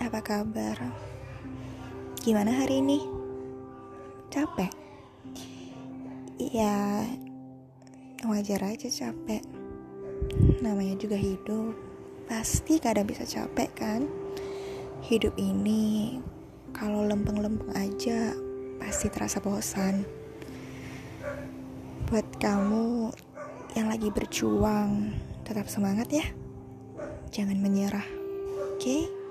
apa kabar? Gimana hari ini? Capek? Ya, wajar aja capek. Namanya juga hidup. Pasti kadang bisa capek kan? Hidup ini kalau lempeng-lempeng aja pasti terasa bosan. Buat kamu yang lagi berjuang, tetap semangat ya. Jangan menyerah. Oke? Okay?